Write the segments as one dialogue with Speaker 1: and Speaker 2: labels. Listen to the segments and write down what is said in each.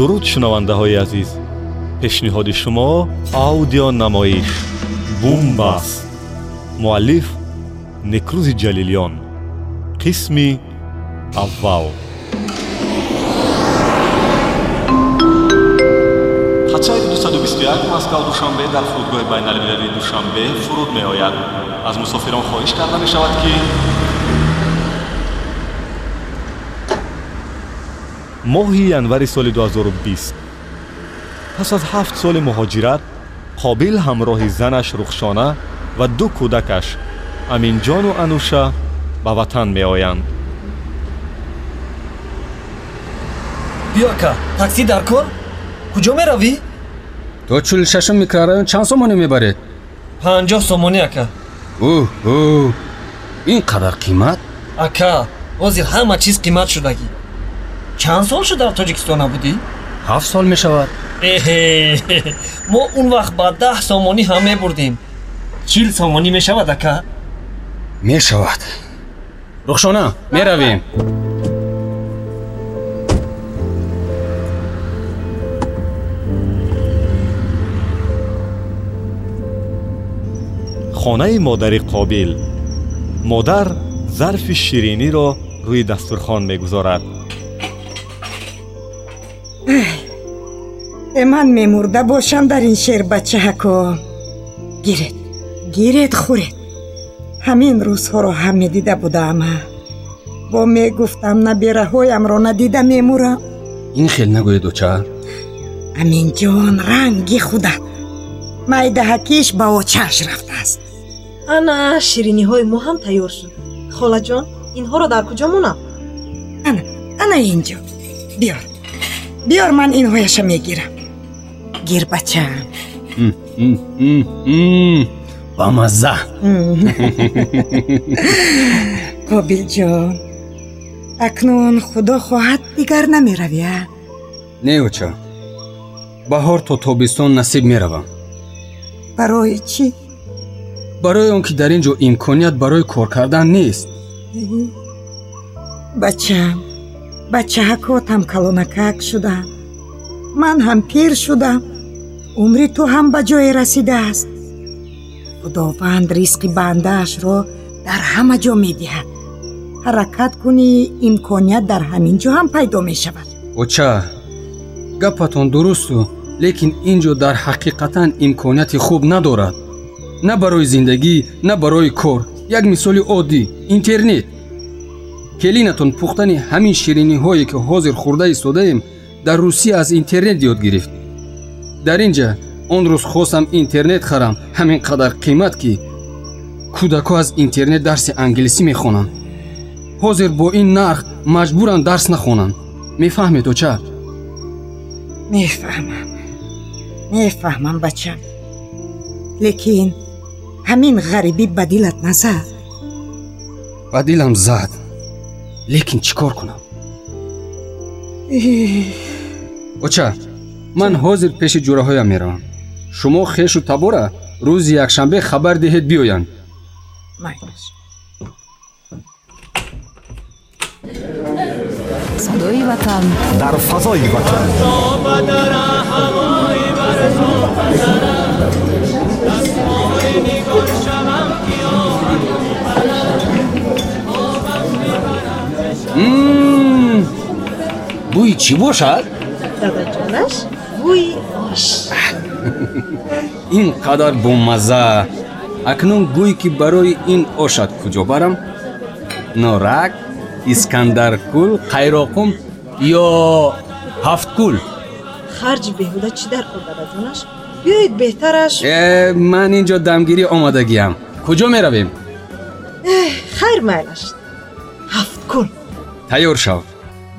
Speaker 1: дуруд шунавандаҳои азиз. Пешниҳоди шумо аудионамоиш бумбас. Муаллиф некрӯзи ҷалилён қисми аввал. Ҳатсайди 221 москав душанбе дар фурудгоҳи байналмилалии душанбе фуруд меояд. Аз мусофирон хоҳиш карда мешавад ки моҳи январи соли 2020 пас аз ҳафт соли муҳоҷират қобил ҳамроҳи занаш рухшона ва ду кӯдакаш аминҷону ануша ба ватан меоянд.
Speaker 2: Биёка таксӣ дар кор? Куҷо меравӣ?
Speaker 3: То чӯлишашум микрорайон чанд сомонӣ мебаред?
Speaker 2: Панҷоҳ сомонӣ ака.
Speaker 3: Уҳу ин қадар қимат?
Speaker 2: Ака ҳозир ҳама чиз қимат шудагӣ чанд сол шуд дар тоҷикистон набудӣ
Speaker 3: ҳафт сол мешавад
Speaker 2: эҳе мо он вақт ба даҳ сомонӣ ҳам мебурдем чил сомонӣ мешавад ака
Speaker 3: мешавад рухшона меравем
Speaker 1: хонаи модари қобил модар зарфи шириниро рӯи дастурхон мегузорад
Speaker 4: э ман мемурда бошам дар ин шербачаҳако гиред гиред хӯред. Ҳамин рӯзҳоро ҳам медида будаама бо мегуфтам набераҳоямро надида мемурам.
Speaker 3: Ин хел нагӯед оча
Speaker 4: аминҷон ранги худат майдаҳакиш ба очааш рафтааст.
Speaker 5: Ана шириниҳои мо ҳам тайёр шуд. Холаҷон инҳоро дар куҷо монам?
Speaker 4: Ана ана инҷо. Биёр биёр ман инҳояша мегирам. Гир бачаам
Speaker 3: ба мазза.
Speaker 4: Қобилҷон акнун худо хоҳад дигар намеравия
Speaker 3: не оча. Баҳор то тобистон насиб меравам.
Speaker 4: Барои чӣ
Speaker 3: барои он ки дар ин ҷо имконият барои кор кардан нест.
Speaker 4: Бачаам бачаҳакотам калонакак шуданд ман ҳам пир шудам умри ту ҳам ба ҷое расидааст. Худованд ризқи бандаашро дар ҳама ҷо медиҳад. Ҳаракат кунӣ имконият дар ҳамин ҷо ҳам пайдо мешавад.
Speaker 3: Оча гапатон дурусту лекин ин ҷо дар ҳақиқатан имконияти хуб надорад. На барои зиндагӣ на барои кор. Як мисоли оддӣ интернет келинатон пухтани ҳамин шириниҳое ки ҳозир хӯрда истодаем дар русия аз интернет ёд гирифт. Дар ин ҷа он рӯз хостам интернет харам ҳамин қадар қимат ки кӯдакҳо аз интернет дарси англисӣ мехонанд. Ҳозир бо ин нарх маҷбуранд дарс нахонанд. Мефаҳмед оча?
Speaker 4: Мефаҳмам. Мефаҳмам бачам лекин ҳамин ғарибӣ ба дилат назад.
Speaker 3: Ба дилам зад лекин чӣ кор кунам оча ман ҳозир пеши ҷураҳоям меравам шумо хешу табора рӯзи якшанбе хабар диҳед биёянд
Speaker 6: садои ватан
Speaker 1: дар фазои ватан
Speaker 3: бӯи чӣ бошад?
Speaker 5: Дадаҷонаш бӯи ош
Speaker 3: ин қадар бомазза акнун гӯй ки барои ин ошат куҷо барам? Норак искандаркул қайроқум ё ҳафткул?
Speaker 5: Харҷи беҳуда чӣ дар кор дадаҷонаш биёед беҳтараш.
Speaker 3: Э, ман ин ҷо дамгирии омодагиам куҷо меравем?
Speaker 5: Хайр майлаш ҳафт кул
Speaker 3: тайёр шав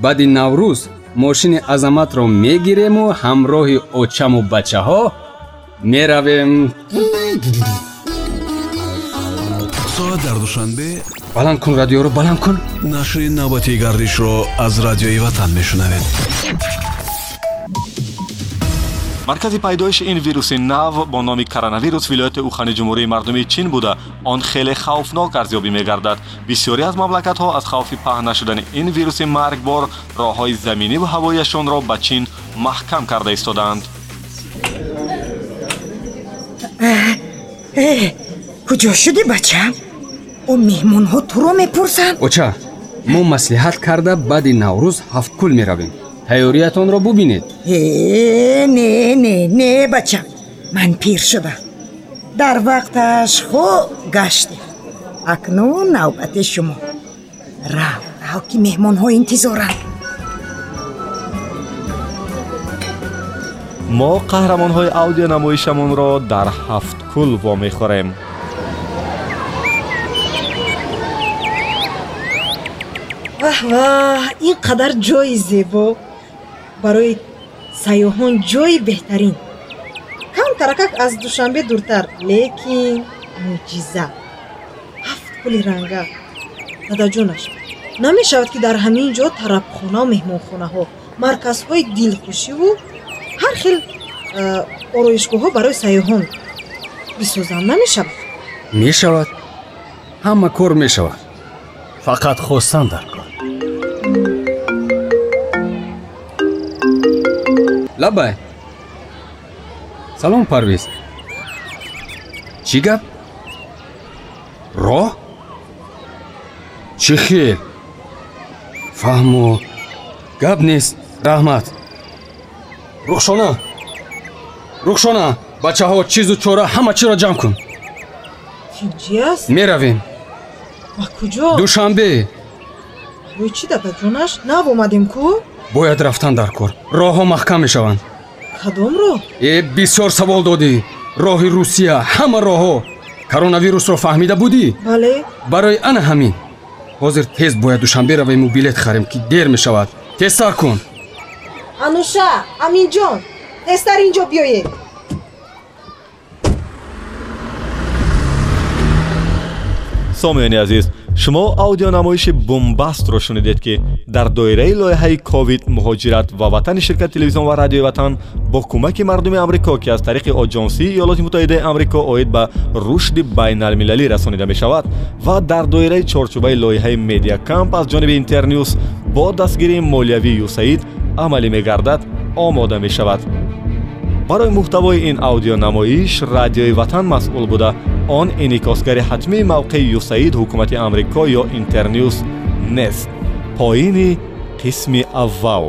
Speaker 3: баъди наврӯз мошини азаматро мегирему ҳамроҳи очаму бачаҳо меравем.
Speaker 7: Соат дар душанбе
Speaker 3: баланд кун радиоро баланд кун.
Speaker 7: нашри навбатии гардишро аз радиои ватан мешунавед
Speaker 1: маркази пайдоиши ин вируси нав бо номи коронавирус вилояти ухани ҷумҳурии мардумии чин буда. Он хеле хавфнок арзёбӣ мегардад. Бисёре аз мамлакатҳо аз хавфи паҳн нашудани ин вируси маргбор роҳҳои заминиву ҳавояшонро ба чин маҳкам карда истодаанд
Speaker 4: э куҷо шудӣ бачам? О меҳмонҳо туро мепурсанд?
Speaker 3: Оча мо маслиҳат карда баъди наврӯз ҳафткул меравем тайёриятонро бубинед.
Speaker 4: Э не не не бачам ман пир шудам дар вақташ хуб гаштем акнун навбати шумо. Рав рав ки меҳмонҳо интизоранд
Speaker 1: мо қаҳрамонҳои аудионамоишамонро дар ҳафткул вомехӯрем
Speaker 5: ваҳ ваҳ ин қадар ҷойи зебо барои сайёҳон ҷойи беҳтарин. Камтаракак аз душанбе дуртар лекин мӯъҷиза ҳафт пули ранга. Дадаҷонаш намешавад ки дар ҳамин ҷо тарабхонаву меҳмонхонаҳо марказҳои дилхушиву ҳар хел ороишгоҳҳо барои сайёҳон бисозанд. Намешавад?
Speaker 3: Мешавад. Ҳама кор мешавад. Фақат хостан дар лаббай салом парвез чӣ гап? Роҳ? Чӣ хел? Фаҳмо. Гап нест раҳмат. Рухшона рухшона бачаҳо чизу чора ҳама чиро ҷамъ кун.
Speaker 5: Финҷи аст?
Speaker 3: Меравем.
Speaker 5: Ба куҷо?
Speaker 3: Душанбе.
Speaker 5: Рӯи чӣ дадаҷонаш навомадем ку
Speaker 3: бояд рафтан дар кор. Роҳҳо маҳкам мешаванд.
Speaker 5: Кадом роҳ?
Speaker 3: Э бисёр савол додӣ. Роҳи русия ҳама роҳҳо. Коронавирусро фаҳмида будӣ?
Speaker 5: Бале.
Speaker 3: Барои ана ҳамин. Ҳозир тез бояд душанбе равему билет харем ки дер мешавад. Тезтар кун.
Speaker 5: Ануша аминҷон тезтар ин ҷо биёед
Speaker 1: сомиёни азиз шумо аудионамоиши бумбастро шунидед ки дар доираи лоиҳаи ковид муҳоҷират ва ватани ширкати телевизион ва радиои ватан бо кӯмаки мардуми амрико ки аз тариқи оҷонсии иёлоти муттаҳидаи амрико оид ба рушди байналмилалӣ расонида мешавад ва дар доираи чорчӯбаи лоиҳаи медиакамп аз ҷониби интернюс бо дастгирии молиявии юсаид амалӣ мегардад омода мешавад. Барои муҳтавои ин аудионамоиш радиои ватан масъул буда он инъикосгари ҳатмии мавқеи юсаид ҳукумати амрико ё интернюс нест поини қисми аввал